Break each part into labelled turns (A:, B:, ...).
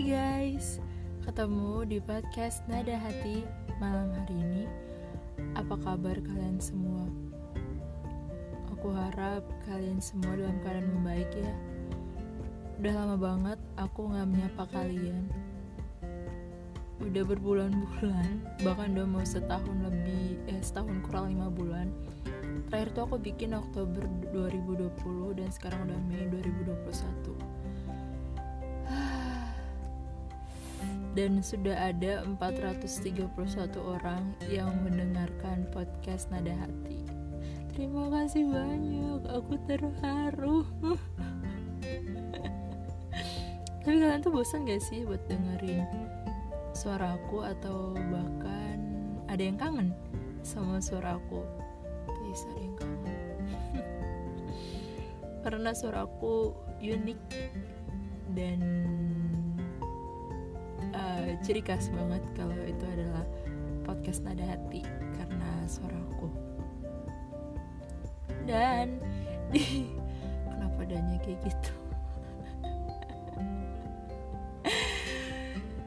A: Hai guys, ketemu di podcast Nada Hati malam hari ini. Apa kabar kalian semua? Aku harap kalian semua dalam keadaan membaik ya. Udah lama banget aku gak menyapa kalian. Udah berbulan-bulan, bahkan udah mau setahun lebih, eh setahun kurang lima bulan. Terakhir tuh aku bikin Oktober 2020 dan sekarang udah Mei 2021 dan sudah ada 431 orang yang mendengarkan podcast Nada Hati. Terima kasih banyak, aku terharu. Tapi kalian tuh bosan gak sih buat dengerin suara aku atau bahkan ada yang kangen sama suara aku? Please yang kangen. Karena suara aku unik dan uh, ciri khas banget kalau itu adalah podcast nada hati karena suaraku dan kenapa adanya kayak gitu?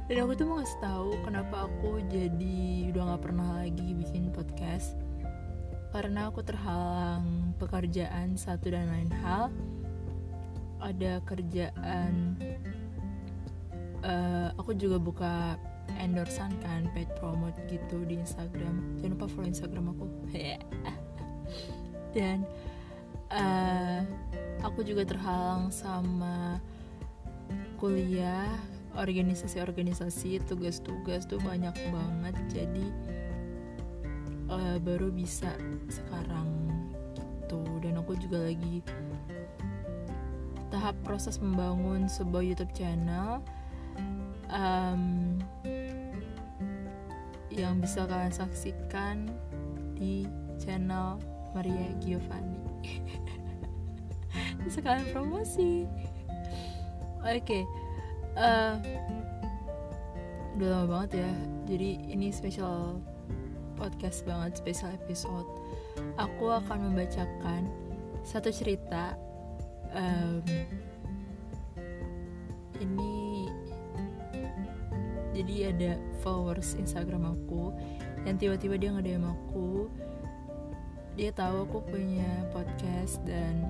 A: Dan aku tuh mau ngasih tahu kenapa aku jadi udah nggak pernah lagi bikin podcast. Karena aku terhalang pekerjaan satu dan lain hal. Ada kerjaan uh, aku juga buka endorsean kan paid promote gitu di Instagram. Jangan lupa follow Instagram aku. Dan uh, aku juga terhalang sama kuliah organisasi-organisasi tugas-tugas tuh banyak banget. Jadi uh, baru bisa sekarang gitu. Dan aku juga lagi tahap proses membangun sebuah YouTube channel um, yang bisa kalian saksikan di channel Maria Giovanni. Sekalian promosi. Oke okay. uh, udah lama banget ya. Jadi ini special podcast banget special episode. Aku akan membacakan satu cerita um, jadi ada followers Instagram aku yang tiba-tiba dia nge-DM aku. Dia tahu aku punya podcast dan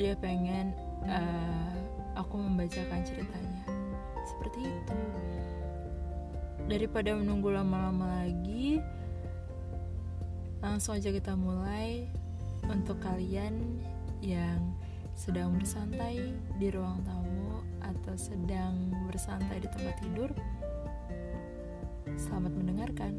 A: dia pengen uh, aku membacakan ceritanya. Seperti itu. Daripada menunggu lama-lama lagi langsung aja kita mulai. Untuk kalian yang sedang bersantai di ruang tamu atau sedang bersantai di tempat tidur, selamat mendengarkan.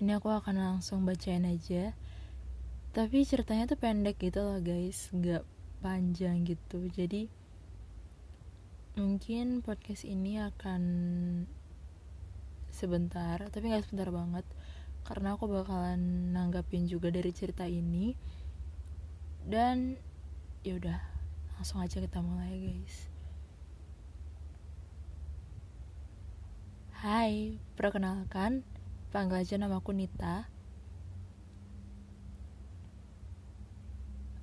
A: Ini aku akan langsung bacain aja. Tapi ceritanya tuh pendek gitu loh guys, nggak panjang gitu. Jadi mungkin podcast ini akan sebentar, tapi nggak sebentar banget karena aku bakalan nanggapin juga dari cerita ini. Dan ya udah langsung aja kita mulai guys. Hai, perkenalkan panggil aja namaku Nita.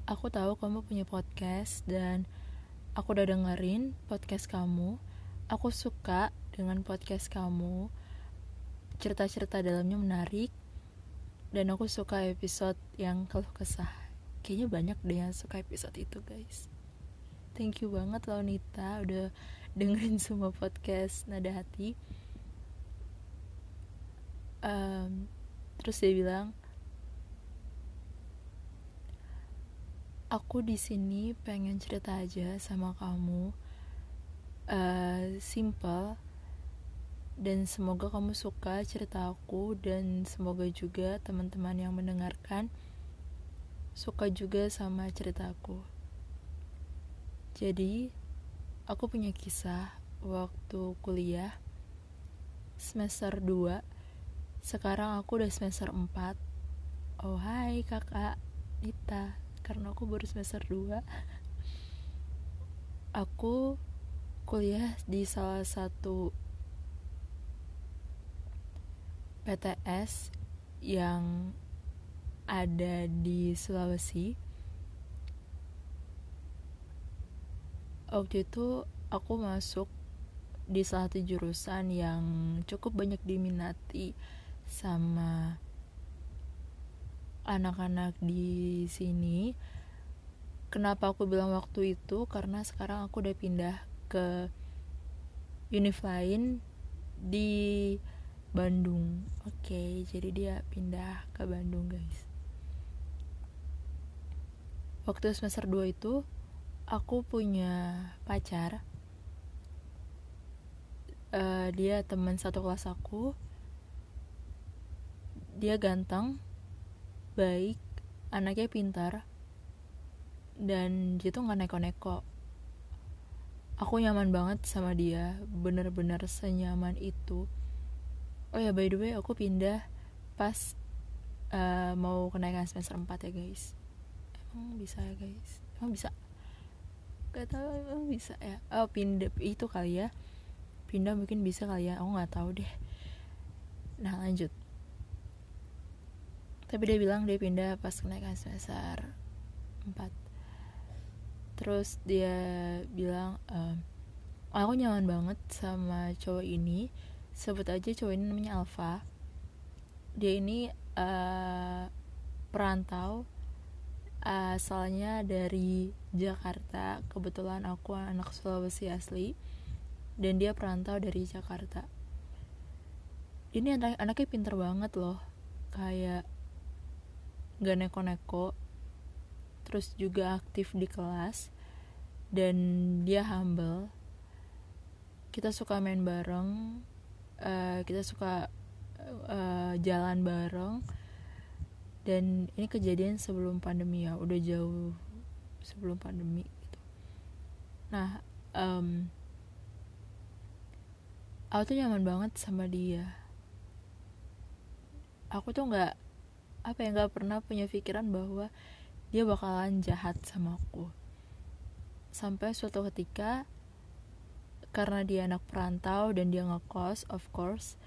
A: Aku tahu kamu punya podcast dan aku udah dengerin podcast kamu. Aku suka dengan podcast kamu cerita-cerita dalamnya menarik dan aku suka episode yang keluh kesah. Kayaknya banyak deh yang suka episode itu guys. Thank you banget loh Nita udah dengerin semua podcast nada hati. Um, terus dia bilang aku di sini pengen cerita aja sama kamu. Uh, simple dan semoga kamu suka cerita aku dan semoga juga teman-teman yang mendengarkan suka juga sama cerita aku. Jadi, aku punya kisah waktu kuliah semester 2. Sekarang aku udah semester 4. Oh, hai Kakak Nita, karena aku baru semester 2. aku kuliah di salah satu PTS yang ada di Sulawesi waktu itu aku masuk di salah satu jurusan yang cukup banyak diminati sama anak-anak di sini. Kenapa aku bilang waktu itu? Karena sekarang aku udah pindah ke univ di Bandung. Oke, jadi dia pindah ke Bandung, guys. Waktu semester 2 itu aku punya pacar uh, dia teman satu kelas aku dia ganteng baik anaknya pintar dan dia tuh nggak neko-neko aku nyaman banget sama dia bener-bener senyaman itu oh ya by the way aku pindah pas uh, mau kenaikan semester 4 ya guys. Emang bisa ya guys? Emang bisa? Gak tahu emang bisa ya? Oh pindah itu kali ya. Pindah mungkin bisa kali ya. Aku nggak tahu deh. Nah lanjut. Tapi dia bilang dia pindah pas kenaikan semester 4 terus dia bilang ehm, aku nyaman banget sama cowok ini sebut aja cowok ini namanya Alfa dia ini uh, perantau asalnya dari Jakarta. Kebetulan aku anak Sulawesi asli dan dia perantau dari Jakarta. Ini anak anaknya pinter banget loh. Kayak gak neko-neko terus juga aktif di kelas dan dia humble. Kita suka main bareng uh, kita suka uh, jalan bareng. Dan ini kejadian sebelum pandemi ya udah jauh sebelum pandemi gitu. Nah um, aku tuh nyaman banget sama dia. Aku tuh nggak apa ya nggak pernah punya pikiran bahwa dia bakalan jahat sama aku. Sampai suatu ketika karena dia anak perantau dan dia ngekos of course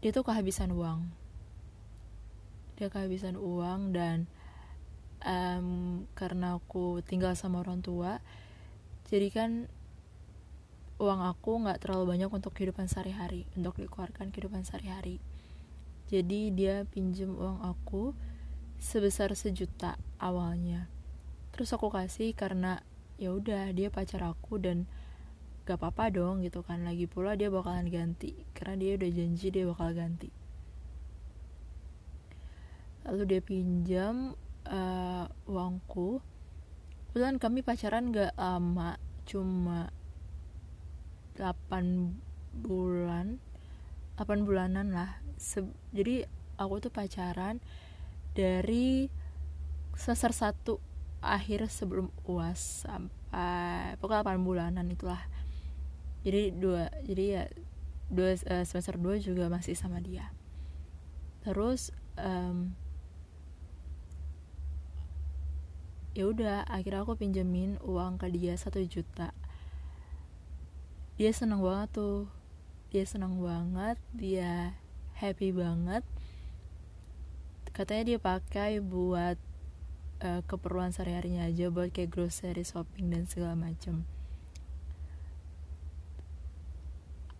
A: dia tuh kehabisan uang. Dia kehabisan uang dan um, karena aku tinggal sama orang tua jadi kan uang aku nggak terlalu banyak untuk kehidupan sehari-hari untuk dikeluarkan kehidupan sehari-hari. Jadi dia pinjem uang aku sebesar sejuta awalnya. Terus aku kasih karena ya udah dia pacar aku dan gak apa-apa dong gitu kan. Lagi pula dia bakalan ganti karena dia udah janji dia bakal ganti. Lalu dia pinjam uh, uangku. Kebetulan kami pacaran gak lama cuma 8 bulan 8 bulanan lah. Se jadi aku tuh pacaran dari semester satu akhir sebelum uas sampai pokoknya 8 bulanan itulah jadi dua jadi ya dua uh, semester 2 juga masih sama dia. Terus um, ya udah akhirnya aku pinjemin uang ke dia satu juta. Dia seneng banget tuh. Dia seneng banget dia happy banget. Katanya dia pakai buat uh, keperluan sehari-harinya aja buat kayak grocery shopping dan segala macem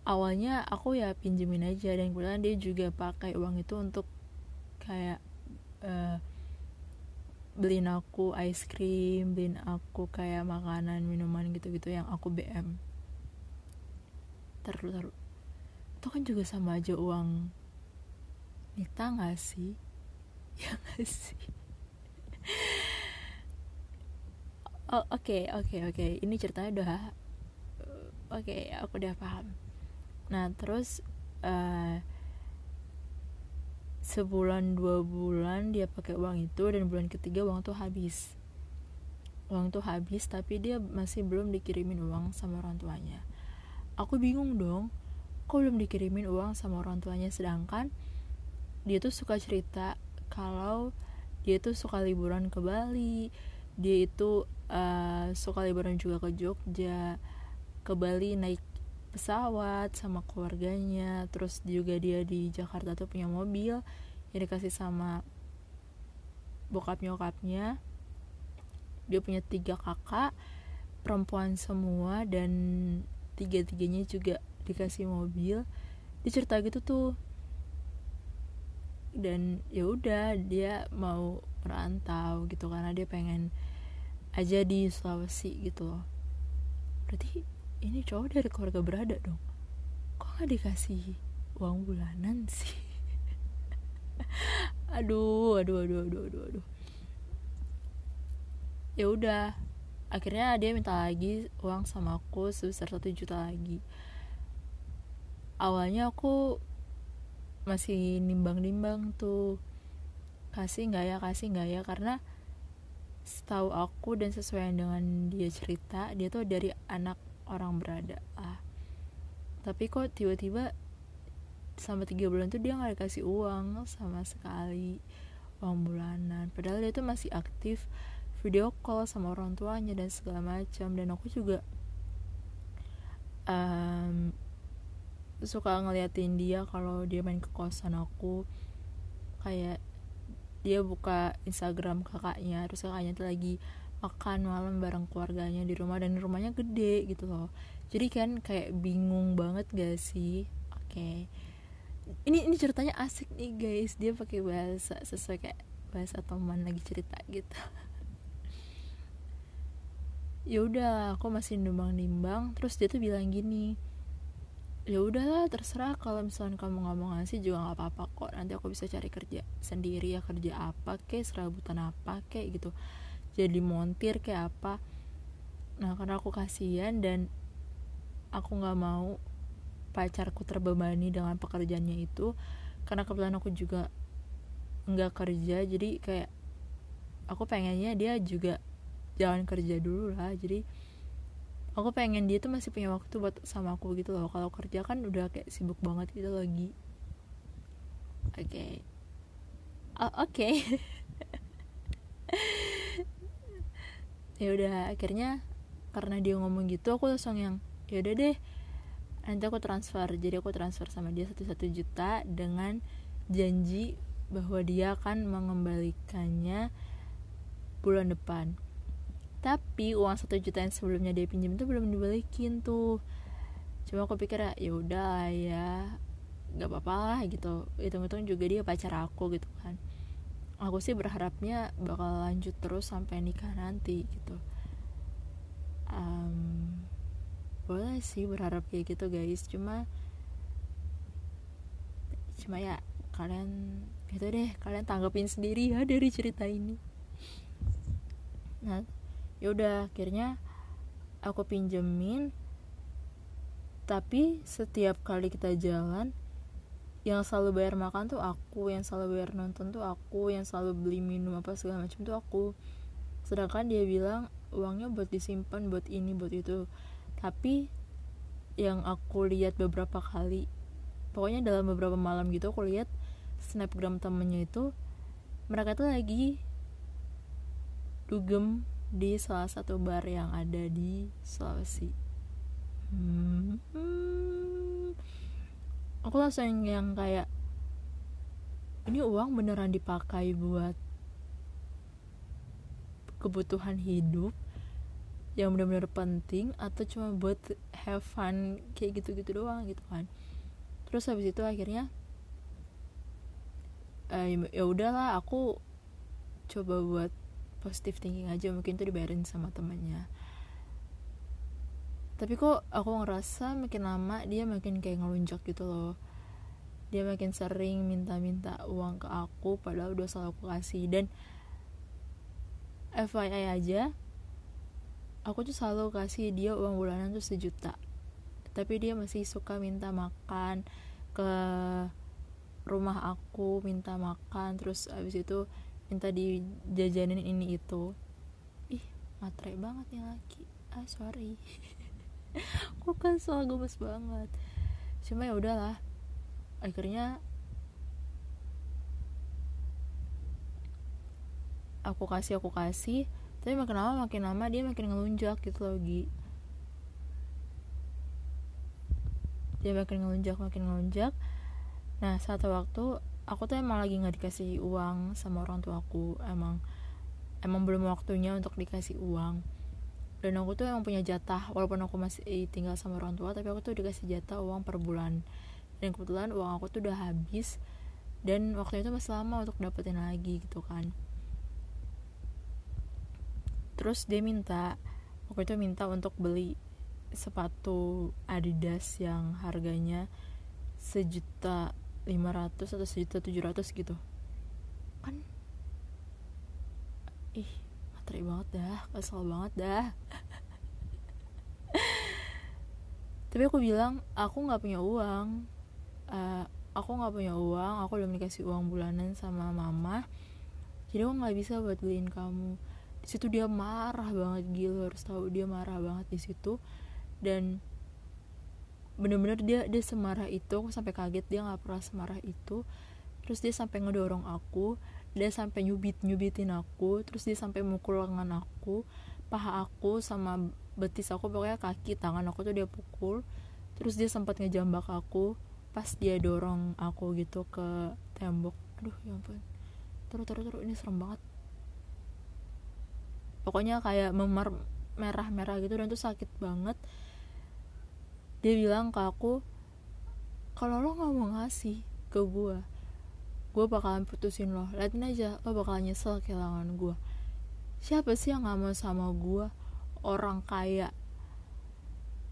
A: awalnya aku ya pinjemin aja dan kemudian dia juga pakai uang itu untuk kayak uh, beliin aku ice cream beliin aku kayak makanan minuman gitu-gitu yang aku BM taruh taruh itu kan juga sama aja uang Nita gak sih? Ya gak sih? Oh oke oke oke. Ini ceritanya udah oke okay, aku udah paham nah terus uh, sebulan dua bulan dia pakai uang itu dan bulan ketiga uang tuh habis. Uang tuh habis tapi dia masih belum dikirimin uang sama orang tuanya. Aku bingung dong kok belum dikirimin uang sama orang tuanya? Sedangkan dia tuh suka cerita kalau dia tuh suka liburan ke Bali dia itu uh, suka liburan juga ke Jogja ke Bali naik pesawat sama keluarganya terus juga dia di Jakarta tuh punya mobil yang dikasih sama bokap nyokapnya. Dia punya tiga kakak perempuan semua dan tiga tiganya juga dikasih mobil. Dia cerita gitu tuh. Dan ya udah dia mau merantau gitu karena dia pengen aja di Sulawesi gitu. Loh berarti ini cowok dari keluarga berada dong. Kok gak dikasih uang bulanan sih? Aduh aduh aduh aduh aduh aduh. Ya udah akhirnya dia minta lagi uang sama aku sebesar satu juta lagi. Awalnya aku masih nimbang-nimbang tuh. Kasih nggak ya kasih nggak ya karena setahu aku dan sesuai dengan dia cerita dia tuh dari anak orang berada ah. Tapi kok tiba-tiba selama tiga bulan tuh dia nggak dikasih uang sama sekali uang bulanan. Padahal dia tuh masih aktif video call sama orang tuanya dan segala macam. Dan aku juga um, suka ngeliatin dia kalau dia main ke kosan aku. Kayak dia buka Instagram kakaknya terus kakaknya tuh lagi makan malam bareng keluarganya di rumah dan rumahnya gede gitu loh. Jadi kan kayak bingung banget gak sih? Oke. Okay. ini ini ceritanya asik nih guys. Dia pakai bahasa sesuai kayak bahasa teman lagi cerita gitu. Ya udah aku masih nimbang-nimbang. Terus dia tuh bilang gini ya udahlah terserah. Kalau misalnya kamu nggak mau ngasih juga nggak apa-apa kok. Nanti aku bisa cari kerja sendiri ya kerja apa kek serabutan apa kek gitu jadi montir kayak apa nah karena aku kasihan dan aku nggak mau pacarku terbebani dengan pekerjaannya itu karena kebetulan aku juga nggak kerja jadi kayak aku pengennya dia juga jangan kerja dulu lah jadi aku pengen dia tuh masih punya waktu buat sama aku gitu loh kalau kerja kan udah kayak sibuk banget gitu lagi oke okay. oke okay. ya udah akhirnya karena dia ngomong gitu aku langsung yang ya udah deh nanti aku transfer. Jadi aku transfer sama dia satu satu juta dengan janji bahwa dia akan mengembalikannya bulan depan. Tapi uang satu juta yang sebelumnya dia pinjam itu belum dibalikin tuh. Cuma aku pikir ya udah ya nggak apa-apa lah gitu. Hitung-hitung juga dia pacar aku gitu kan aku sih berharapnya bakal lanjut terus sampai nikah nanti gitu. Um, boleh sih berharap kayak gitu guys. Cuma cuma ya kalian gitu deh. Kalian tanggapin sendiri ya dari cerita ini. Nah ya udah akhirnya aku pinjemin. Tapi setiap kali kita jalan yang selalu bayar makan tuh aku yang selalu bayar nonton tuh aku yang selalu beli minum apa segala macam tuh aku. Sedangkan dia bilang uangnya buat disimpan buat ini buat itu. Tapi yang aku lihat beberapa kali pokoknya dalam beberapa malam gitu aku lihat snapgram temennya itu mereka tuh lagi dugem di salah satu bar yang ada di Sulawesi. Hmm, aku langsung yang kayak ini uang beneran dipakai buat kebutuhan hidup yang benar-benar penting atau cuma buat have fun kayak gitu-gitu doang gitu kan. Terus habis itu akhirnya eh, ya udahlah aku coba buat positive thinking aja mungkin tuh dibayarin sama temannya tapi kok aku ngerasa makin lama dia makin kayak ngelunjak gitu loh. Dia makin sering minta-minta uang ke aku padahal udah selalu aku kasih. Dan FYI aja aku tuh selalu kasih dia uang bulanan tuh sejuta. Tapi dia masih suka minta makan ke rumah aku minta makan terus abis itu minta dijajanin ini itu. Ih matre banget nih laki. Ah sorry aku kan soal gemes banget. Cuma ya udahlah. Akhirnya aku kasih aku kasih. Tapi makin lama makin lama dia makin ngelunjak gitu lagi dia makin ngelunjak makin ngelunjak. Nah satu waktu aku tuh emang lagi nggak dikasih uang sama orang tua aku emang emang belum waktunya untuk dikasih uang dan aku tuh emang punya jatah walaupun aku masih tinggal sama orang tua tapi aku tuh dikasih jatah uang per bulan. Dan kebetulan uang aku tuh udah habis dan waktu itu masih lama untuk dapetin lagi gitu kan. Terus dia minta waktu itu minta untuk beli sepatu Adidas yang harganya sejuta 500 atau sejuta 700 gitu. Kan? Ih materi banget dah kesel banget dah. Tapi aku bilang aku nggak punya uang. Uh, aku nggak punya uang aku belum dikasih uang bulanan sama mama. Jadi aku nggak bisa buat beliin kamu. Di situ dia marah banget gila harus tahu dia marah banget di situ. Dan bener-bener dia dia semarah itu aku sampai kaget dia nggak pernah semarah itu. Terus dia sampai ngedorong aku dia sampai nyubit nyubitin aku terus dia sampai mukul lengan aku paha aku sama betis aku pokoknya kaki tangan aku tuh dia pukul. Terus dia sempat ngejambak aku pas dia dorong aku gitu ke tembok. Aduh ya ampun. Terus terus terus ini serem banget. Pokoknya kayak memar merah merah gitu dan tuh sakit banget. Dia bilang ke aku kalau lo nggak mau ngasih ke gue gue bakalan putusin lo. Liatin aja lo bakalan nyesel kehilangan gue siapa sih yang nggak mau sama gue orang kaya.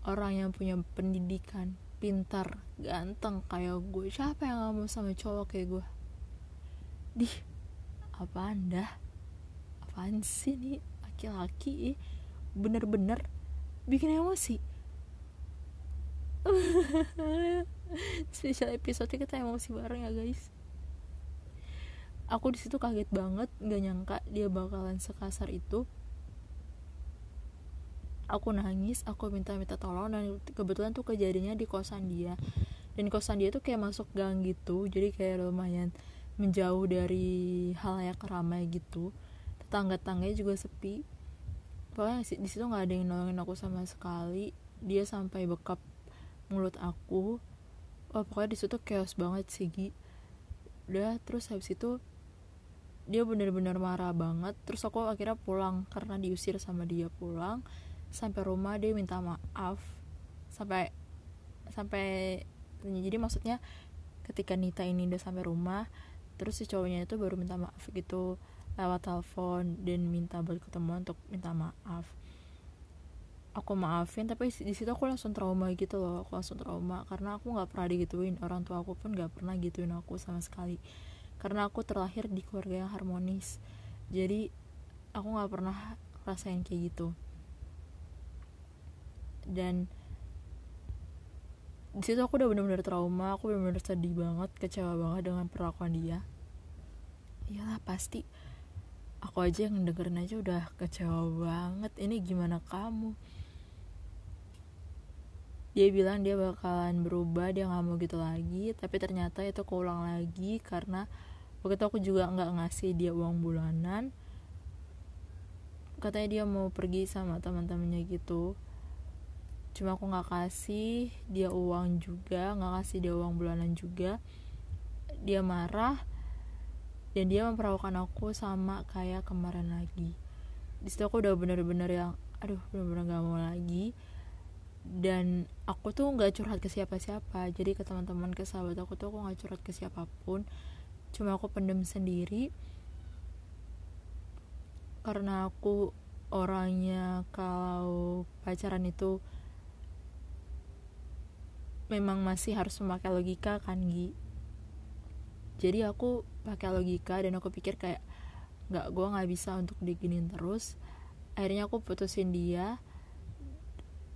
A: Orang yang punya pendidikan pintar ganteng kayak gue siapa yang nggak mau sama cowok kayak gue di apa anda apaan sih nih laki-laki bener-bener bikin emosi. Spesial episode kita emosi bareng ya guys aku di situ kaget banget nggak nyangka dia bakalan sekasar itu. Aku nangis aku minta minta tolong dan kebetulan tuh kejadiannya di kosan dia. Dan kosan dia tuh kayak masuk gang gitu jadi kayak lumayan menjauh dari hal yang ramai gitu. Tetangga tangganya juga sepi. Pokoknya di situ nggak ada yang nolongin aku sama sekali. Dia sampai bekap mulut aku. Oh pokoknya di situ chaos banget sih Gi. Udah terus habis itu dia bener-bener marah banget. Terus aku akhirnya pulang karena diusir sama dia pulang. Sampai rumah dia minta maaf. Sampai sampai jadi maksudnya ketika Nita ini udah sampai rumah terus si cowoknya itu baru minta maaf gitu lewat telepon dan minta balik ketemu untuk minta maaf. Aku maafin tapi di situ aku langsung trauma gitu loh. Aku langsung trauma karena aku nggak pernah digituin. Orang tua aku pun nggak pernah gituin aku sama sekali karena aku terlahir di keluarga yang harmonis. Jadi aku nggak pernah rasain kayak gitu. Dan di situ aku udah bener-bener trauma aku bener-bener sedih banget kecewa banget dengan perlakuan dia. Iyalah pasti aku aja yang dengerin aja udah kecewa banget. Ini gimana kamu? Dia bilang dia bakalan berubah dia nggak mau gitu lagi tapi ternyata itu keulang lagi karena waktu itu aku juga nggak ngasih dia uang bulanan. Katanya dia mau pergi sama teman-temannya gitu. Cuma aku nggak kasih dia uang juga nggak kasih dia uang bulanan juga. Dia marah dan dia memperlakukan aku sama kayak kemarin lagi. Di situ aku udah bener-bener yang aduh bener-bener gak mau lagi. Dan aku tuh nggak curhat ke siapa-siapa. Jadi ke teman-teman ke sahabat aku tuh aku nggak curhat ke siapa pun cuma aku pendem sendiri. Karena aku orangnya kalau pacaran itu memang masih harus memakai logika kan Gi? Jadi aku pakai logika dan aku pikir kayak nggak gue nggak bisa untuk diginin terus. Akhirnya aku putusin dia.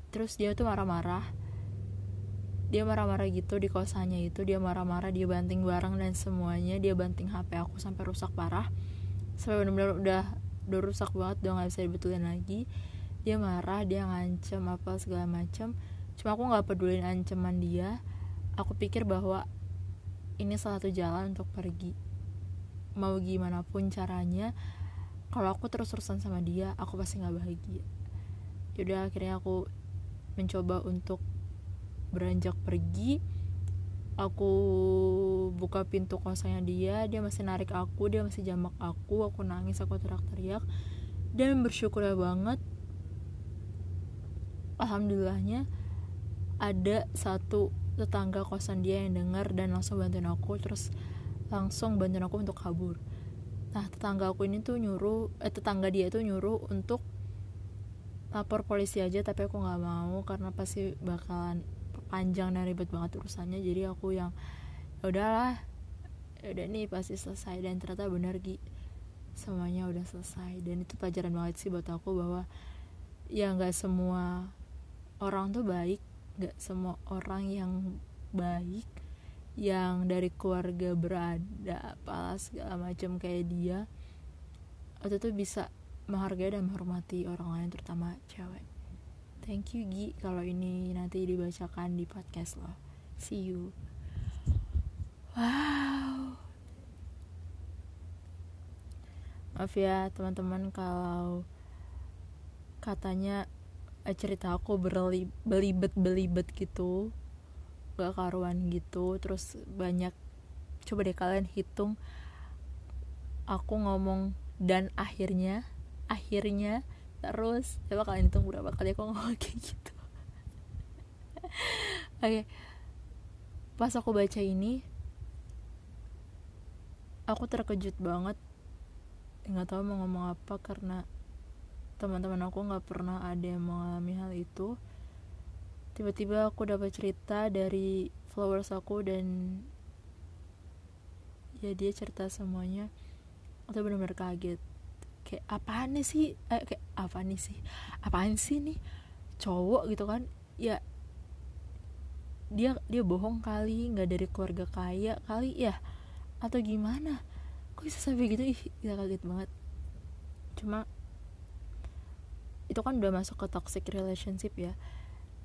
A: Terus dia tuh marah-marah dia marah-marah gitu di kosannya itu dia marah-marah dia banting barang dan semuanya dia banting HP aku sampai rusak parah. Sampai benar-benar udah udah rusak banget udah nggak bisa dibetulin lagi. Dia marah dia ngancem apa segala macam cuma aku nggak pedulin ancaman dia. Aku pikir bahwa ini salah satu jalan untuk pergi. Mau gimana pun caranya kalau aku terus-terusan sama dia aku pasti nggak bahagia. Yaudah akhirnya aku mencoba untuk beranjak pergi aku buka pintu kosannya dia dia masih narik aku dia masih jamak aku aku nangis aku teriak-teriak dan bersyukur banget alhamdulillahnya ada satu tetangga kosan dia yang dengar dan langsung bantuin aku terus langsung bantuin aku untuk kabur. Nah tetangga aku ini tuh nyuruh eh tetangga dia tuh nyuruh untuk lapor polisi aja tapi aku nggak mau karena pasti bakalan panjang dan ribet banget urusannya. Jadi aku yang ya udahlah ya udah nih pasti selesai. Dan ternyata benar Gi. Semuanya udah selesai. Dan itu pelajaran banget sih buat aku bahwa ya nggak semua orang tuh baik. Nggak semua orang yang baik yang dari keluarga berada apalah segala macam kayak dia waktu itu bisa menghargai dan menghormati orang lain terutama cewek thank you Gi kalau ini nanti dibacakan di podcast lo. See you. Wow. Maaf ya teman-teman kalau katanya eh, cerita aku berli belibet belibet gitu gak karuan gitu terus banyak coba deh kalian hitung aku ngomong dan akhirnya akhirnya terus. Coba kalian hitung berapa kali aku ngomong kayak gitu. Oke. Okay. pas aku baca ini aku terkejut banget. Nggak tahu mau ngomong apa karena teman-teman aku nggak pernah ada yang mengalami hal itu. Tiba-tiba aku dapat cerita dari followers aku dan ya dia cerita semuanya. Aku benar-benar kaget kayak apaan nih sih? Eh, kayak apa nih sih? Apaan sih nih? Cowok gitu kan. Ya dia dia bohong kali nggak dari keluarga kaya kali ya. Atau gimana? Kok bisa sampai gitu? Ih kita kaget banget. Cuma itu kan udah masuk ke toxic relationship ya.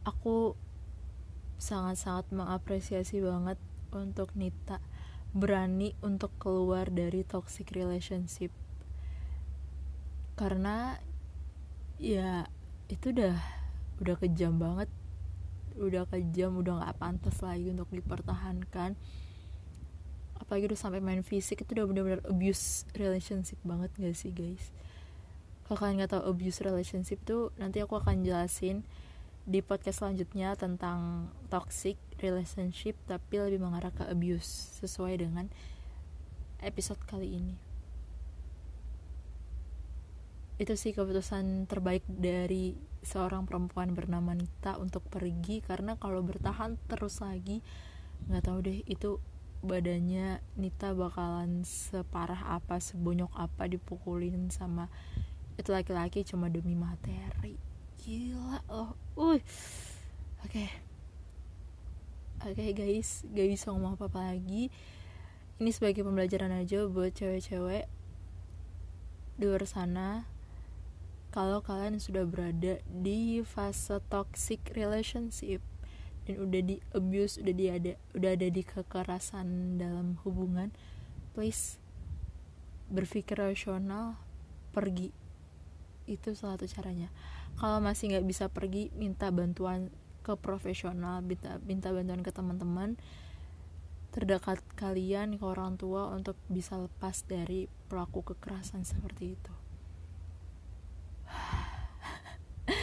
A: Aku sangat-sangat mengapresiasi banget untuk Nita berani untuk keluar dari toxic relationship karena ya itu udah udah kejam banget. Udah kejam udah nggak pantas lagi untuk dipertahankan. Apalagi udah sampai main fisik itu udah benar-benar abuse relationship banget gak sih guys? Kalau kalian nggak tahu abuse relationship tuh nanti aku akan jelasin di podcast selanjutnya tentang toxic relationship tapi lebih mengarah ke abuse sesuai dengan episode kali ini itu sih keputusan terbaik dari seorang perempuan bernama Nita untuk pergi karena kalau bertahan terus lagi nggak tahu deh itu badannya Nita bakalan separah apa sebonyok apa dipukulin sama itu laki-laki cuma demi materi. Gila loh. Uh oke. Okay. oke okay, guys. Gak bisa ngomong apa, apa lagi. Ini sebagai pembelajaran aja buat cewek-cewek di luar sana kalau kalian sudah berada di fase toxic relationship dan udah di abuse udah di ada udah ada di kekerasan dalam hubungan please berpikir rasional pergi. Itu salah satu caranya. Kalau masih nggak bisa pergi minta bantuan ke profesional minta minta bantuan ke teman-teman terdekat kalian ke orang tua untuk bisa lepas dari pelaku kekerasan seperti itu